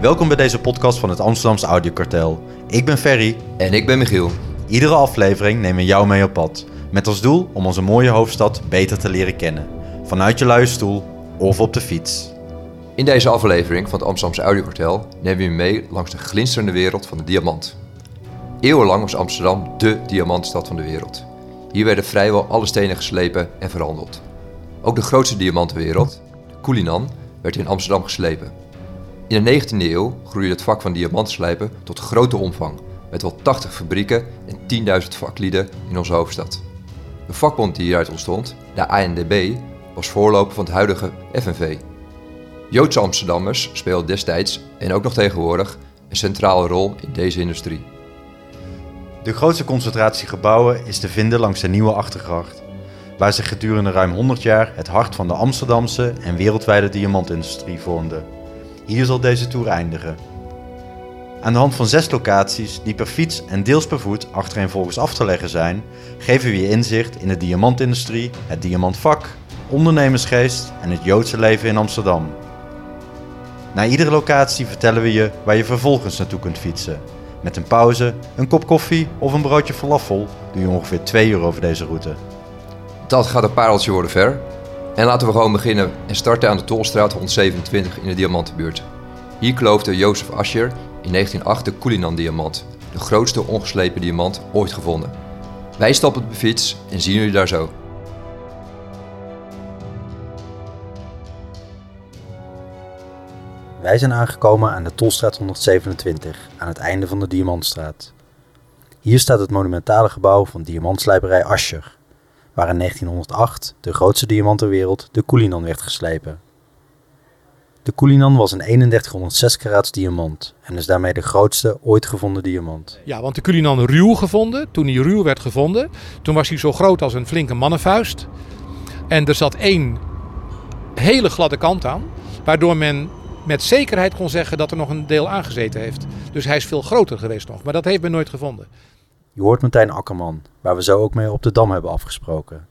Welkom bij deze podcast van het Amsterdamse Audiokartel. Ik ben Ferry. En ik ben Michiel. Iedere aflevering nemen we jou mee op pad. Met als doel om onze mooie hoofdstad beter te leren kennen. Vanuit je luie stoel of op de fiets. In deze aflevering van het Amsterdamse Audiokartel nemen we je mee langs de glinsterende wereld van de diamant. Eeuwenlang was Amsterdam dé diamantstad van de wereld. Hier werden vrijwel alle stenen geslepen en verhandeld. Ook de grootste diamant ter wereld, de Koolinan, werd in Amsterdam geslepen. In de 19e eeuw groeide het vak van diamantslijpen tot grote omvang, met wel 80 fabrieken en 10.000 vaklieden in onze hoofdstad. De vakbond die hieruit ontstond, de ANDB, was voorloper van het huidige FNV. Joodse Amsterdammers speelden destijds en ook nog tegenwoordig een centrale rol in deze industrie. De grootste concentratie gebouwen is te vinden langs de Nieuwe Achtergracht, waar zich gedurende ruim 100 jaar het hart van de Amsterdamse en wereldwijde diamantindustrie vormde. Hier zal deze tour eindigen. Aan de hand van zes locaties die per fiets en deels per voet achtereenvolgens af te leggen zijn, geven we je inzicht in de diamantindustrie, het diamantvak, ondernemersgeest en het Joodse leven in Amsterdam. Na iedere locatie vertellen we je waar je vervolgens naartoe kunt fietsen. Met een pauze, een kop koffie of een broodje falafel doe je ongeveer 2 uur over deze route. Dat gaat een pareltje worden ver. En laten we gewoon beginnen en starten aan de Tolstraat 127 in de Diamantenbuurt. Hier kloofde Jozef Ascher in 1908 de Koolinan-diamant, de grootste ongeslepen diamant ooit gevonden. Wij stappen op de fiets en zien jullie daar zo. Wij zijn aangekomen aan de Tolstraat 127, aan het einde van de Diamantstraat. Hier staat het monumentale gebouw van diamantslijperij Ascher, waar in 1908 de grootste diamant ter wereld, de Koolinan, werd geslepen. De Koolinan was een 3106 karaats diamant en is daarmee de grootste ooit gevonden diamant. Ja, want de Cullinan ruw gevonden. Toen hij ruw werd gevonden, toen was hij zo groot als een flinke mannenvuist. En er zat één hele gladde kant aan, waardoor men met zekerheid kon zeggen dat er nog een deel aangezeten heeft. Dus hij is veel groter geweest nog, maar dat heeft men nooit gevonden. Je hoort Martijn Akkerman, waar we zo ook mee op de Dam hebben afgesproken.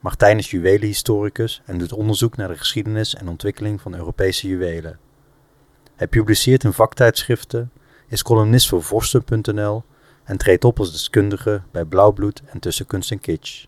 Martijn is juwelenhistoricus en doet onderzoek naar de geschiedenis en ontwikkeling van Europese juwelen. Hij publiceert in vaktijdschriften, is columnist voor Vorsten.nl en treedt op als deskundige bij Blauwbloed en Tussen Kunst en Kitsch.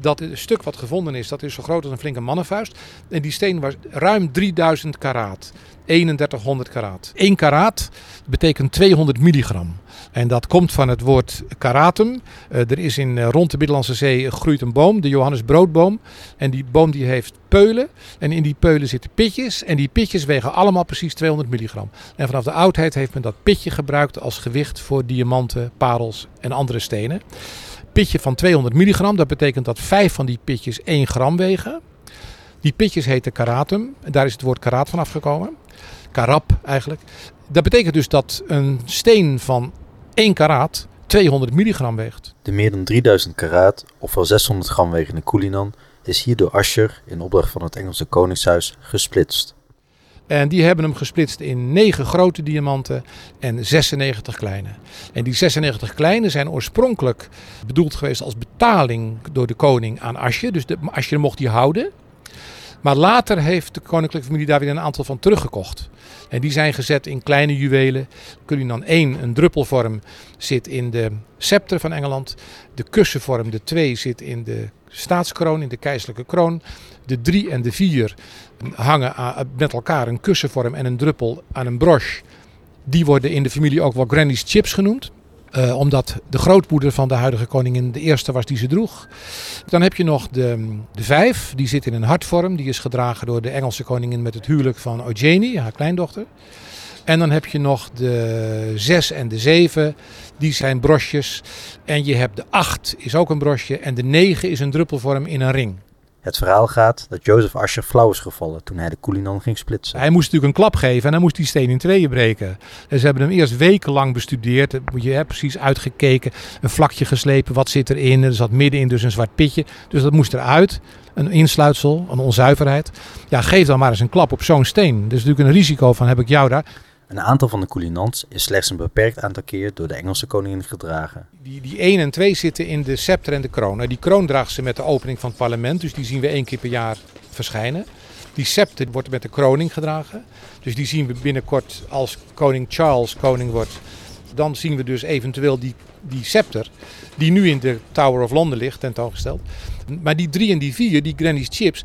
Dat stuk wat gevonden is, dat is zo groot als een flinke mannenvuist. En die steen was ruim 3000 karaat. 3100 karaat. 1 karaat betekent 200 milligram. En dat komt van het woord karatum. Uh, er is in uh, rond de Middellandse Zee groeit een boom, de Johannesbroodboom. En die boom die heeft peulen. En in die peulen zitten pitjes. En die pitjes wegen allemaal precies 200 milligram. En vanaf de oudheid heeft men dat pitje gebruikt als gewicht voor diamanten, parels en andere stenen. Pitje van 200 milligram, dat betekent dat vijf van die pitjes 1 gram wegen. Die pitjes heten karatum. Daar is het woord karaat van afgekomen. Karab eigenlijk. Dat betekent dus dat een steen van 1 karaat 200 milligram weegt. De meer dan 3000 karaat, ofwel 600 gram wegende Koolinan, is hier door Ascher in opdracht van het Engelse Koningshuis gesplitst. En die hebben hem gesplitst in 9 grote diamanten en 96 kleine. En die 96 kleine zijn oorspronkelijk bedoeld geweest als betaling door de koning aan Asje. Dus de, Asje mocht die houden. Maar later heeft de koninklijke familie daar weer een aantal van teruggekocht. En die zijn gezet in kleine juwelen. dan 1, een druppelvorm, zit in de scepter van Engeland. De kussenvorm, de 2, zit in de staatskroon, in de keizerlijke kroon. De 3 en de 4 hangen met elkaar een kussenvorm en een druppel aan een broche. Die worden in de familie ook wel Granny's chips genoemd. Uh, omdat de grootmoeder van de huidige koningin de eerste was die ze droeg. Dan heb je nog de, de vijf, die zit in een hartvorm. Die is gedragen door de Engelse koningin met het huwelijk van Eugenie, haar kleindochter. En dan heb je nog de zes en de zeven, die zijn brosjes. En je hebt de acht, is ook een brosje. En de negen is een druppelvorm in een ring. Het verhaal gaat dat Jozef Ascher flauw is gevallen toen hij de Koolinan ging splitsen. Hij moest natuurlijk een klap geven en dan moest die steen in tweeën breken. En ze hebben hem eerst wekenlang bestudeerd. Je hebt precies uitgekeken, een vlakje geslepen, wat zit erin. Er zat middenin dus een zwart pitje. Dus dat moest eruit. Een insluitsel, een onzuiverheid. Ja, geef dan maar eens een klap op zo'n steen. Er is natuurlijk een risico van heb ik jou daar. Een aantal van de Koolinans is slechts een beperkt aantal keer door de Engelse koningin gedragen. Die, die 1 en 2 zitten in de scepter en de kroon. Nou, die kroon draagt ze met de opening van het parlement, dus die zien we één keer per jaar verschijnen. Die scepter wordt met de kroning gedragen. Dus die zien we binnenkort als koning Charles koning wordt. Dan zien we dus eventueel die, die scepter, die nu in de Tower of London ligt, tentoongesteld. Maar die drie en die vier, die Granny's Chips,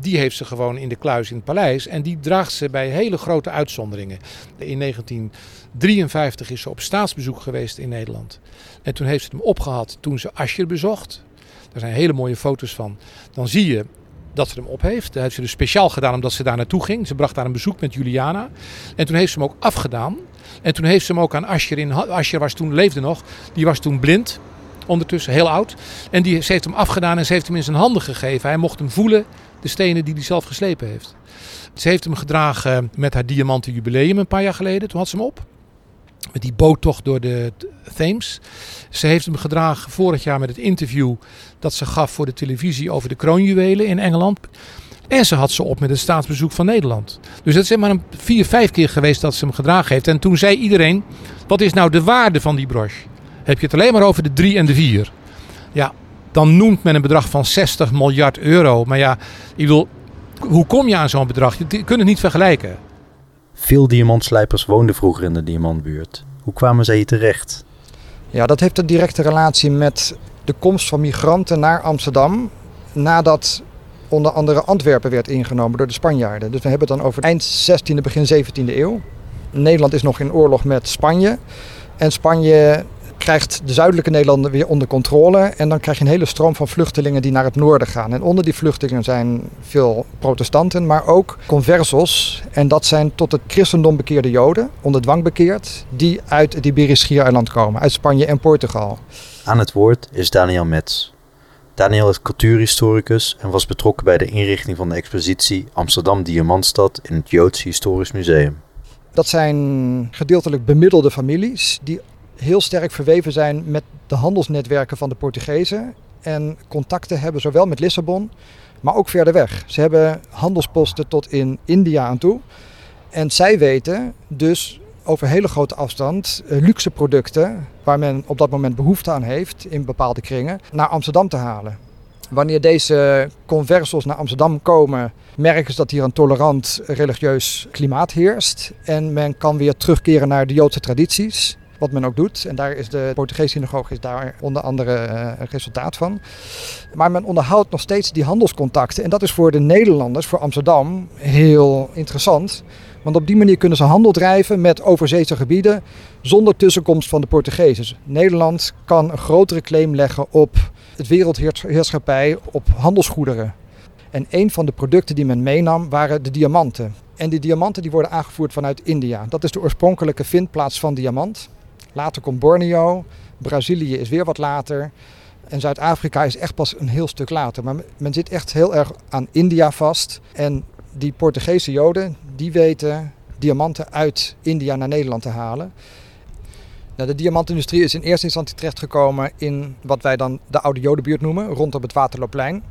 die heeft ze gewoon in de kluis in het paleis. En die draagt ze bij hele grote uitzonderingen. In 1953 is ze op staatsbezoek geweest in Nederland. En toen heeft ze hem opgehad toen ze Ascher bezocht. Daar zijn hele mooie foto's van. Dan zie je dat ze hem op heeft. Dat heeft ze dus speciaal gedaan omdat ze daar naartoe ging. Ze bracht daar een bezoek met Juliana. En toen heeft ze hem ook afgedaan. En toen heeft ze hem ook aan Ascher in. Ascher was toen, leefde nog. Die was toen blind. Ondertussen heel oud. En die, ze heeft hem afgedaan en ze heeft hem in zijn handen gegeven. Hij mocht hem voelen, de stenen die hij zelf geslepen heeft. Ze heeft hem gedragen met haar diamanten jubileum een paar jaar geleden. Toen had ze hem op. Met die boottocht door de Thames. Ze heeft hem gedragen vorig jaar met het interview dat ze gaf voor de televisie over de kroonjuwelen in Engeland. En ze had ze op met het staatsbezoek van Nederland. Dus dat is maar een vier, vijf keer geweest dat ze hem gedragen heeft. En toen zei iedereen, wat is nou de waarde van die broche? Heb je het alleen maar over de drie en de vier? Ja, dan noemt men een bedrag van 60 miljard euro. Maar ja, ik bedoel, hoe kom je aan zo'n bedrag? Je kunt het niet vergelijken. Veel diamantslijpers woonden vroeger in de diamantbuurt. Hoe kwamen zij hier terecht? Ja, dat heeft een directe relatie met de komst van migranten naar Amsterdam. Nadat onder andere Antwerpen werd ingenomen door de Spanjaarden. Dus we hebben het dan over eind 16e, begin 17e eeuw. Nederland is nog in oorlog met Spanje. En Spanje krijgt de zuidelijke Nederlanden weer onder controle. En dan krijg je een hele stroom van vluchtelingen die naar het noorden gaan. En onder die vluchtelingen zijn veel protestanten, maar ook conversos. En dat zijn tot het christendom bekeerde Joden, onder dwang bekeerd, die uit het Iberisch Schiereiland komen, uit Spanje en Portugal. Aan het woord is Daniel Metz. Daniel is cultuurhistoricus en was betrokken bij de inrichting van de expositie Amsterdam Diamantstad in het Joods Historisch Museum. Dat zijn gedeeltelijk bemiddelde families die heel sterk verweven zijn met de handelsnetwerken van de Portugezen. En contacten hebben zowel met Lissabon, maar ook verder weg. Ze hebben handelsposten tot in India aan toe. En zij weten dus over hele grote afstand eh, luxe producten, waar men op dat moment behoefte aan heeft in bepaalde kringen, naar Amsterdam te halen. Wanneer deze conversos naar Amsterdam komen, merken ze dat hier een tolerant religieus klimaat heerst. En men kan weer terugkeren naar de Joodse tradities wat men ook doet. En daar is de Portugese synagoge is daar onder andere uh, een resultaat van. Maar men onderhoudt nog steeds die handelscontacten. En dat is voor de Nederlanders, voor Amsterdam, heel interessant. Want op die manier kunnen ze handel drijven met overzeese gebieden zonder tussenkomst van de Portugezen. Nederland kan een grotere claim leggen op het wereldheerschappij, op handelsgoederen. En een van de producten die men meenam waren de diamanten. En die diamanten die worden aangevoerd vanuit India. Dat is de oorspronkelijke vindplaats van diamant. Later komt Borneo, Brazilië is weer wat later. En Zuid-Afrika is echt pas een heel stuk later. Maar men zit echt heel erg aan India vast. En die Portugese Joden, die weten diamanten uit India naar Nederland te halen. Nou, de diamantindustrie is in eerste instantie terechtgekomen in wat wij dan de oude Jodenbuurt noemen, rondom het Waterloopplein.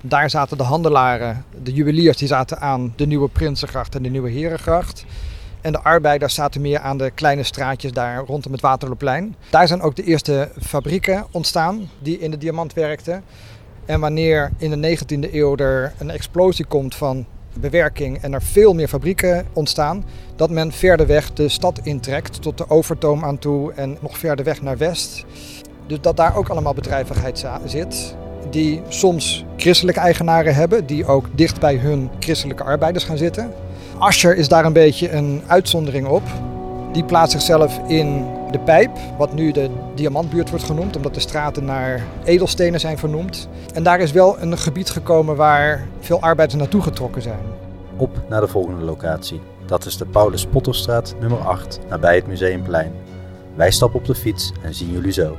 Daar zaten de handelaren, de juweliers, die zaten aan de nieuwe Prinsengracht en de nieuwe Herengracht. En de arbeiders zaten meer aan de kleine straatjes daar rondom het Waterloopplein. Daar zijn ook de eerste fabrieken ontstaan die in de diamant werkten. En wanneer in de 19e eeuw er een explosie komt van bewerking en er veel meer fabrieken ontstaan, dat men verder weg de stad intrekt tot de Overtoom aan toe en nog verder weg naar west. Dus dat daar ook allemaal bedrijvigheid zit, die soms christelijke eigenaren hebben, die ook dicht bij hun christelijke arbeiders gaan zitten. Ascher is daar een beetje een uitzondering op. Die plaatst zichzelf in de Pijp, wat nu de Diamantbuurt wordt genoemd, omdat de straten naar edelstenen zijn vernoemd. En daar is wel een gebied gekomen waar veel arbeiders naartoe getrokken zijn. Op naar de volgende locatie. Dat is de Paulus Potterstraat nummer 8, nabij het Museumplein. Wij stappen op de fiets en zien jullie zo.